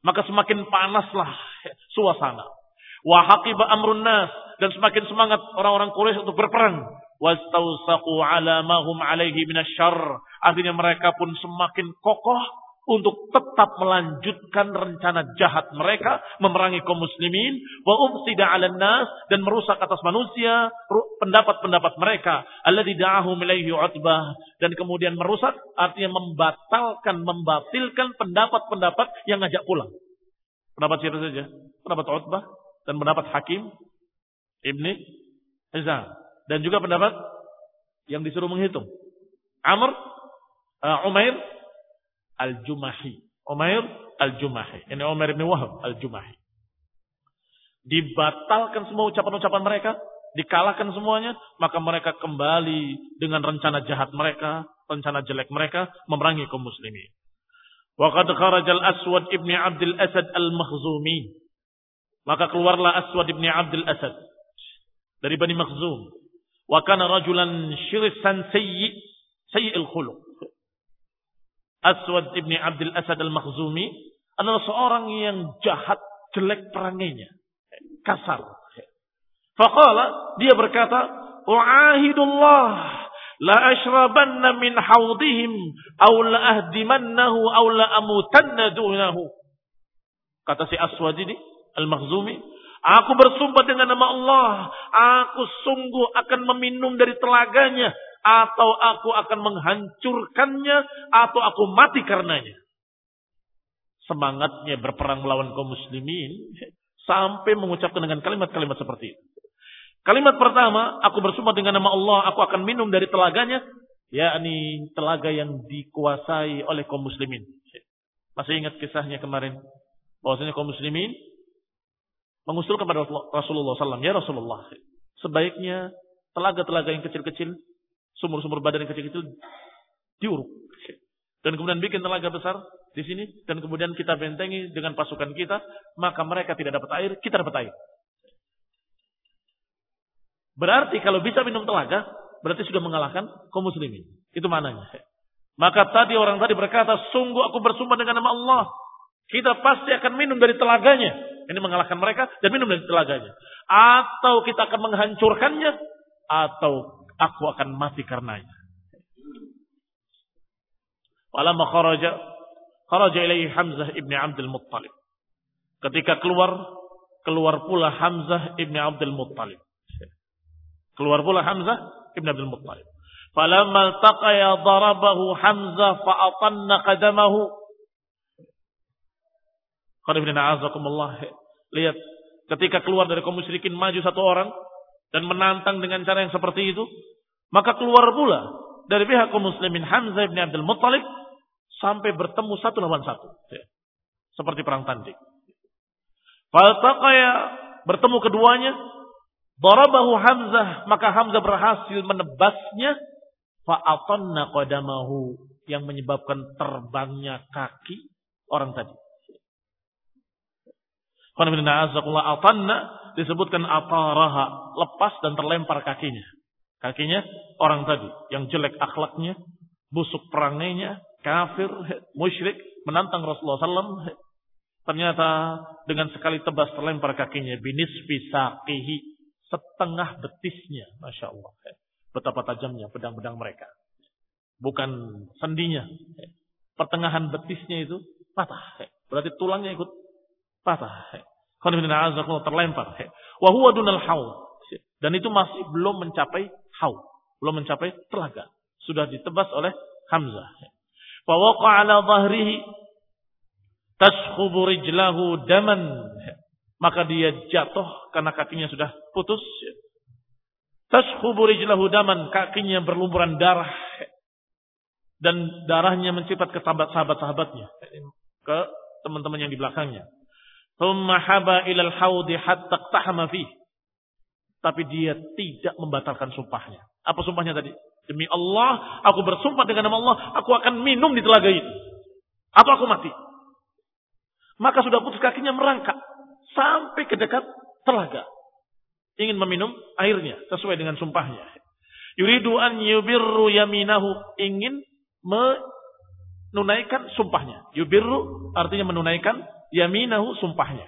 maka semakin panaslah suasana. Wa haqiba amrun nas, dan semakin semangat orang-orang Quraisy untuk berperang. Wastausaqu ala mahum alaihi minasyarr. Akhirnya mereka pun semakin kokoh untuk tetap melanjutkan rencana jahat mereka memerangi kaum muslimin wa ufsida 'alan nas dan merusak atas manusia pendapat-pendapat mereka alladzi da'ahum ilaihi utbah dan kemudian merusak artinya membatalkan membatilkan pendapat-pendapat yang ngajak pulang. Pendapat siapa saja? Pendapat Utbah dan pendapat Hakim Ibni Hizam. Dan juga pendapat yang disuruh menghitung. Amr uh, Umair Al-Jumahi. Umair Al-Jumahi. Ini Umair bin Wahab Al-Jumahi. Dibatalkan semua ucapan-ucapan mereka. Dikalahkan semuanya. Maka mereka kembali dengan rencana jahat mereka. Rencana jelek mereka. Memerangi kaum muslimin. Waqad kharajal Aswad ibni Abdul Asad al-Makhzumi. Maka keluarlah Aswad ibni Abdul Asad. Dari Bani Makhzum. Wa kana rajulan syirisan sayyi. Sayyi al-khuluq. Aswad ibni Abdul Asad al-Makhzumi adalah seorang yang jahat, jelek perangainya. Kasar. Faqala, dia berkata, U'ahidullah, la ashrabanna min hawdihim, aw la ahdimannahu, aw la amutanna dunahu. Kata si Aswad ini, al-Makhzumi, Aku bersumpah dengan nama Allah, aku sungguh akan meminum dari telaganya atau aku akan menghancurkannya, atau aku mati karenanya. Semangatnya berperang melawan kaum muslimin, sampai mengucapkan dengan kalimat-kalimat seperti itu. Kalimat pertama, aku bersumpah dengan nama Allah, aku akan minum dari telaganya, yakni telaga yang dikuasai oleh kaum muslimin. Masih ingat kisahnya kemarin? Bahwasanya kaum muslimin mengusulkan kepada Rasulullah SAW, ya Rasulullah, sebaiknya telaga-telaga yang kecil-kecil sumur-sumur badan yang kecil-kecil diuruk. Dan kemudian bikin telaga besar di sini dan kemudian kita bentengi dengan pasukan kita, maka mereka tidak dapat air, kita dapat air. Berarti kalau bisa minum telaga, berarti sudah mengalahkan kaum muslimin. Itu mananya. Maka tadi orang tadi berkata, sungguh aku bersumpah dengan nama Allah. Kita pasti akan minum dari telaganya. Ini mengalahkan mereka dan minum dari telaganya. Atau kita akan menghancurkannya. Atau aku akan mati karenanya. Walamma kharaja Kharaja ilaihi Hamzah ibni Abdul Muttalib. Ketika keluar, keluar pula Hamzah ibni Abdul Muttalib. Keluar pula Hamzah ibni Abdul Muttalib. Falamma altaqaya darabahu Hamzah fa'atanna qadamahu. Lihat, ketika keluar dari kaum musyrikin maju satu orang dan menantang dengan cara yang seperti itu, maka keluar pula dari pihak kaum muslimin Hamzah bin Abdul Muttalib sampai bertemu satu lawan satu. Ya. Seperti perang tanding. Faltaqaya bertemu keduanya, darabahu Hamzah, maka Hamzah berhasil menebasnya fa'atanna qadamahu yang menyebabkan terbangnya kaki orang tadi. Atanna disebutkan ataraha, lepas dan terlempar kakinya. Kakinya orang tadi yang jelek akhlaknya, busuk perangainya, kafir, musyrik, menantang Rasulullah SAW. Ternyata dengan sekali tebas terlempar kakinya. Binis fisaqihi. Setengah betisnya. Masya Allah. Betapa tajamnya pedang-pedang mereka. Bukan sendinya. Pertengahan betisnya itu patah. Berarti tulangnya ikut patah. Terlempar. Dunal haud. Dan itu masih belum mencapai haud. Belum mencapai telaga. Sudah ditebas oleh Hamzah. Fawaqa ala zahrihi tashkhubu rijlahu daman. Maka dia jatuh karena kakinya sudah putus. Tashkhubu rijlahu daman, kakinya berlumuran darah. Dan darahnya mencipat ke sahabat-sahabatnya. Ke teman-teman yang di belakangnya. Thumma haba ilal haudi hatta fih. Tapi dia tidak membatalkan sumpahnya. Apa sumpahnya tadi? Demi Allah, aku bersumpah dengan nama Allah, aku akan minum di telaga itu. Atau aku mati. Maka sudah putus kakinya merangkak. Sampai ke dekat telaga. Ingin meminum airnya. Sesuai dengan sumpahnya. Yuridu an yubirru yaminahu. Ingin menunaikan sumpahnya. Yubirru artinya menunaikan yaminahu sumpahnya.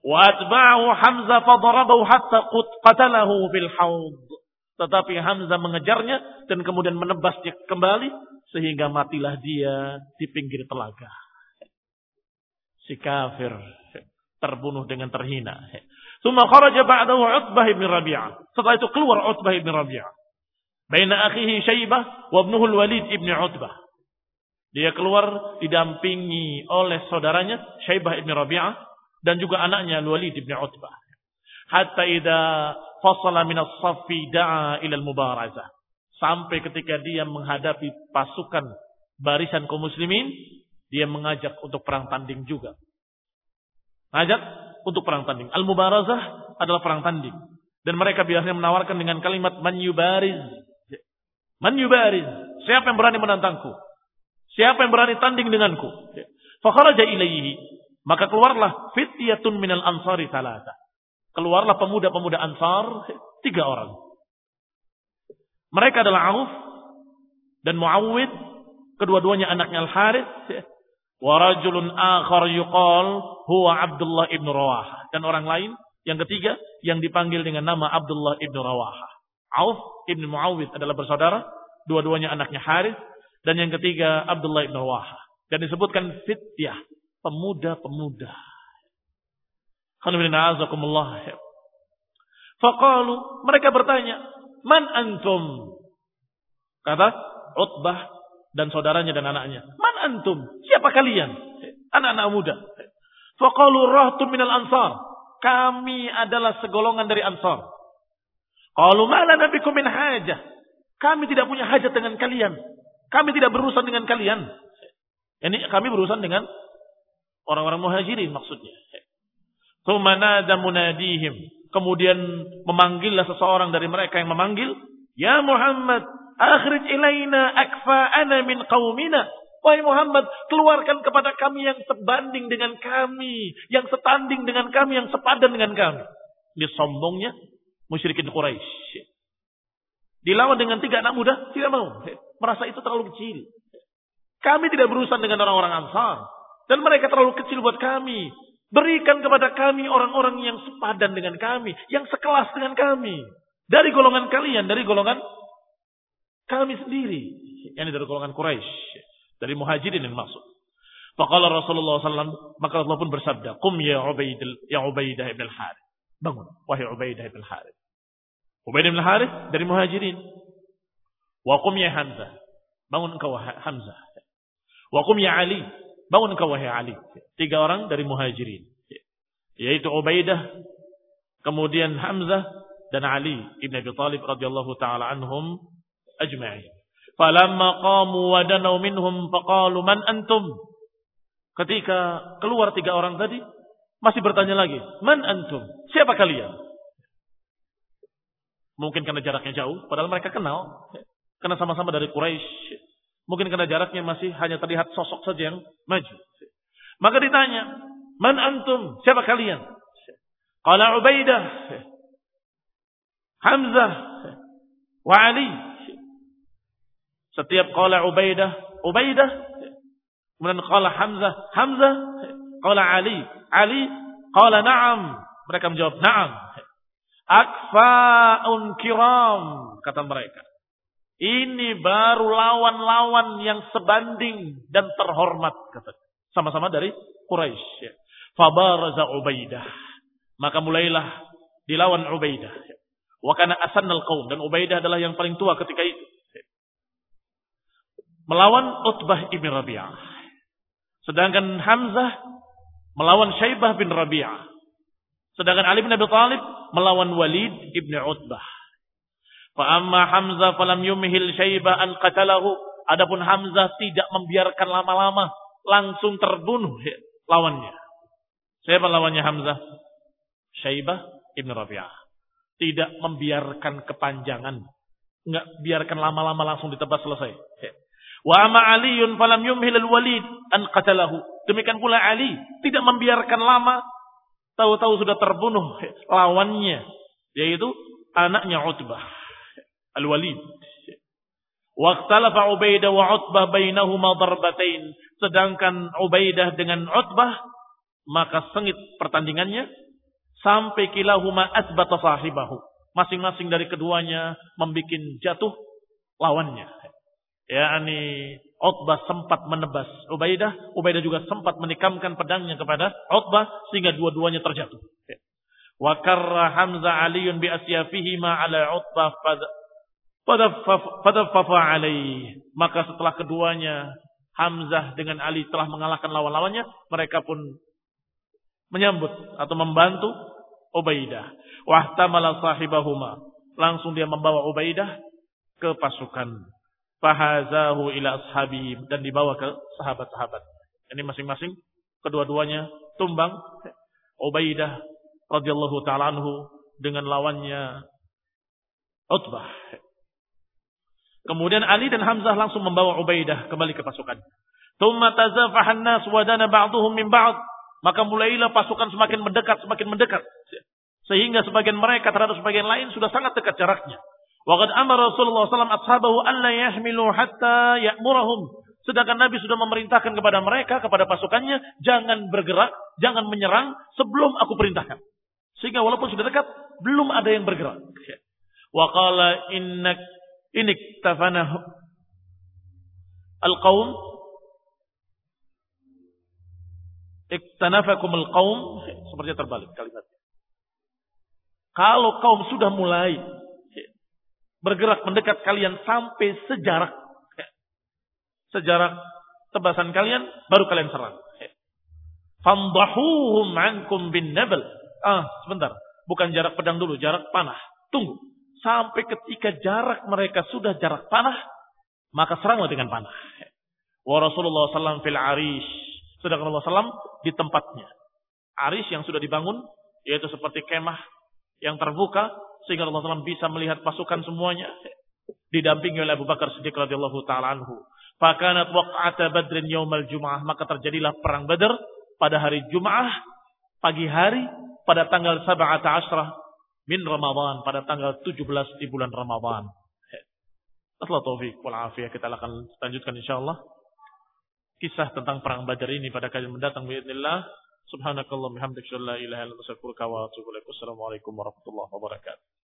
Wa atba'ahu Hamzah fadarabahu hatta qatalahu fil haud. Tetapi Hamzah mengejarnya dan kemudian menebasnya kembali sehingga matilah dia di pinggir telaga. Si kafir terbunuh dengan terhina. Suma kharaja ba'dahu Utbah bin Rabi'ah. Setelah itu keluar Utbah bin Rabi'ah. Baina akhihi Syaibah wa ibnuhu walid ibn Utbah. Dia keluar didampingi oleh saudaranya Syaibah ibn Rabi'ah dan juga anaknya Walid ibn Utbah. Hatta idza fasala min as-saffi da'a ila al-mubarazah. Sampai ketika dia menghadapi pasukan barisan kaum muslimin, dia mengajak untuk perang tanding juga. Ngajak untuk perang tanding. Al-mubarazah adalah perang tanding. Dan mereka biasanya menawarkan dengan kalimat man yubariz. Man yubariz. Siapa yang berani menantangku? Siapa yang berani tanding denganku? Fakharaja ilaihi. Maka keluarlah fityatun minal ansari salasa. Keluarlah pemuda-pemuda Ansar, tiga orang. Mereka adalah Auf dan Muawwid, kedua-duanya anaknya Al-Harith, wa rajulun akhar yuqal huwa Abdullah ibn Rawahah dan orang lain yang ketiga yang dipanggil dengan nama Abdullah ibn Rawahah. Auf ibn Muawwid adalah bersaudara, dua-duanya anaknya Harith dan yang ketiga Abdullah ibn Rawahah dan disebutkan fityah, pemuda-pemuda. Faqalu, mereka bertanya, "Man antum?" Kata Utbah dan saudaranya dan anaknya, "Man antum? Siapa kalian?" Anak-anak muda. Faqalu rahtum minal ansar. Kami adalah segolongan dari ansar. Qalu ma bikum min hajah. Kami tidak punya hajat dengan kalian. Kami tidak berurusan dengan kalian. Ini kami berurusan dengan orang-orang muhajirin maksudnya. Tumanada munadihim. Kemudian memanggillah seseorang dari mereka yang memanggil. Ya Muhammad, akhrij ilaina akfa'ana min qawmina. Wahai Muhammad, keluarkan kepada kami yang sebanding dengan kami. Yang setanding dengan kami, yang sepadan dengan kami. Ini sombongnya musyrikin Quraisy. Dilawan dengan tiga anak muda, tidak mau. Merasa itu terlalu kecil. Kami tidak berurusan dengan orang-orang Ansar. Dan mereka terlalu kecil buat kami. Berikan kepada kami orang-orang yang sepadan dengan kami, yang sekelas dengan kami. Dari golongan kalian, dari golongan kami sendiri. Yang dari golongan Quraisy, dari muhajirin yang maksud. Faqala Rasulullah SAW, maka Allah pun bersabda, Qum ya Ubaidah, ya Ubaidah ibn al-Harith. Bangun, wahai Ubaidah ibn al-Harith. Ubaidah ibn al-Harith dari muhajirin. Wa qum ya Hamzah. Bangun engkau Hamzah. Wa qum ya Ali. Bangun engkau wahai Ali. Tiga orang dari muhajirin. Yaitu Ubaidah, kemudian Hamzah, dan Ali ibn Abi Talib radhiyallahu taala anhum ajma'in. Falamma qamu wa danaw minhum faqalu man antum? Ketika keluar tiga orang tadi, masih bertanya lagi, "Man antum?" Siapa kalian? Mungkin karena jaraknya jauh, padahal mereka kenal. Karena sama-sama dari Quraisy. Mungkin karena jaraknya masih hanya terlihat sosok saja yang maju. Maka ditanya, "Man antum?" Siapa kalian? Qala Ubaidah. Hamzah wa Ali. Setiap qala Ubaidah, Ubaidah Kemudian qala Hamzah, Hamzah, qala Ali, Ali, qala na'am. Mereka menjawab na'am. Akfa'un kiram, kata mereka. Ini baru lawan-lawan yang sebanding dan terhormat. Sama-sama dari Quraisy. Fabaraza Ubaidah. Maka mulailah dilawan Ubaidah. Wa kana asannal qaum dan Ubaidah adalah yang paling tua ketika itu. Melawan Utbah ibn Rabi'ah. Sedangkan Hamzah melawan Syaibah bin Rabi'ah. Sedangkan Ali bin Abi Thalib melawan Walid ibn Utbah. Fa amma Hamzah falam yumhil Syaibah an qatalahu. Adapun Hamzah tidak membiarkan lama-lama langsung terbunuh lawannya. Siapa lawannya Hamzah? Syaibah ibn Rabi'ah. Tidak membiarkan kepanjangan. Enggak biarkan lama-lama langsung ditebas selesai. Wa ama Aliun falam yumhil al-Walid an qatalahu. Demikian pula Ali tidak membiarkan lama tahu-tahu sudah terbunuh lawannya yaitu anaknya Utbah Al-Walid. Waqtalafa Ubaidah wa Utbah bainahuma darbatain. Sedangkan Ubaidah dengan Utbah maka sengit pertandingannya sampai kilahuma asbata sahibahu. Masing-masing dari keduanya membuat jatuh lawannya yakni Utbah sempat menebas Ubaidah, Ubaidah juga sempat menikamkan pedangnya kepada Utbah sehingga dua-duanya terjatuh. Wa karra Hamzah Aliun bi asyafihi ma ala Utbah fadaffafa alaih. Maka setelah keduanya Hamzah dengan Ali telah mengalahkan lawan-lawannya, mereka pun menyambut atau membantu Ubaidah. Wahtamala sahibahuma. Langsung dia membawa Ubaidah ke pasukan fahazahu ila ashabi dan dibawa ke sahabat-sahabat. Ini masing-masing kedua-duanya tumbang Ubaidah radhiyallahu taala dengan lawannya Utbah. Kemudian Ali dan Hamzah langsung membawa Ubaidah kembali ke pasukan. Tsumma tazafahan nas wa dana ba'dhum min ba'd. Maka mulailah pasukan semakin mendekat, semakin mendekat. Sehingga sebagian mereka terhadap sebagian lain sudah sangat dekat jaraknya. Waqad amara Rasulullah SAW ashabahu an la yahmilu hatta ya'murahum. Sedangkan Nabi sudah memerintahkan kepada mereka, kepada pasukannya, jangan bergerak, jangan menyerang sebelum aku perintahkan. Sehingga walaupun sudah dekat, belum ada yang bergerak. Wa qala innak inik tafana al-qaum iktanafakum al-qaum seperti terbalik kalimatnya. Kalau kaum sudah mulai bergerak mendekat kalian sampai sejarak sejarak tebasan kalian baru kalian serang. Famdahuhum ankum bin nabal. Ah, sebentar. Bukan jarak pedang dulu, jarak panah. Tunggu. Sampai ketika jarak mereka sudah jarak panah, maka seranglah dengan panah. Wa Rasulullah SAW fil arish. Sedangkan Allah SAW di tempatnya. Arish yang sudah dibangun, yaitu seperti kemah yang terbuka, sehingga Allah SWT bisa melihat pasukan semuanya didampingi oleh Abu Bakar Siddiq radhiyallahu taala anhu. Fakanat waq'ata Badrin yaumal Jum'ah, maka terjadilah perang Badar pada hari Jumat pagi hari pada tanggal 17 min Ramadan pada tanggal 17 di bulan Ramadan. Setelah taufik wal afiyah kita akan lanjutkan insyaallah kisah tentang perang Badar ini pada kajian mendatang باذنillah. Subhanakallah bihamdika la ilaha illa anta astaghfiruka wa atubu ilaik. Wassalamualaikum warahmatullahi wabarakatuh.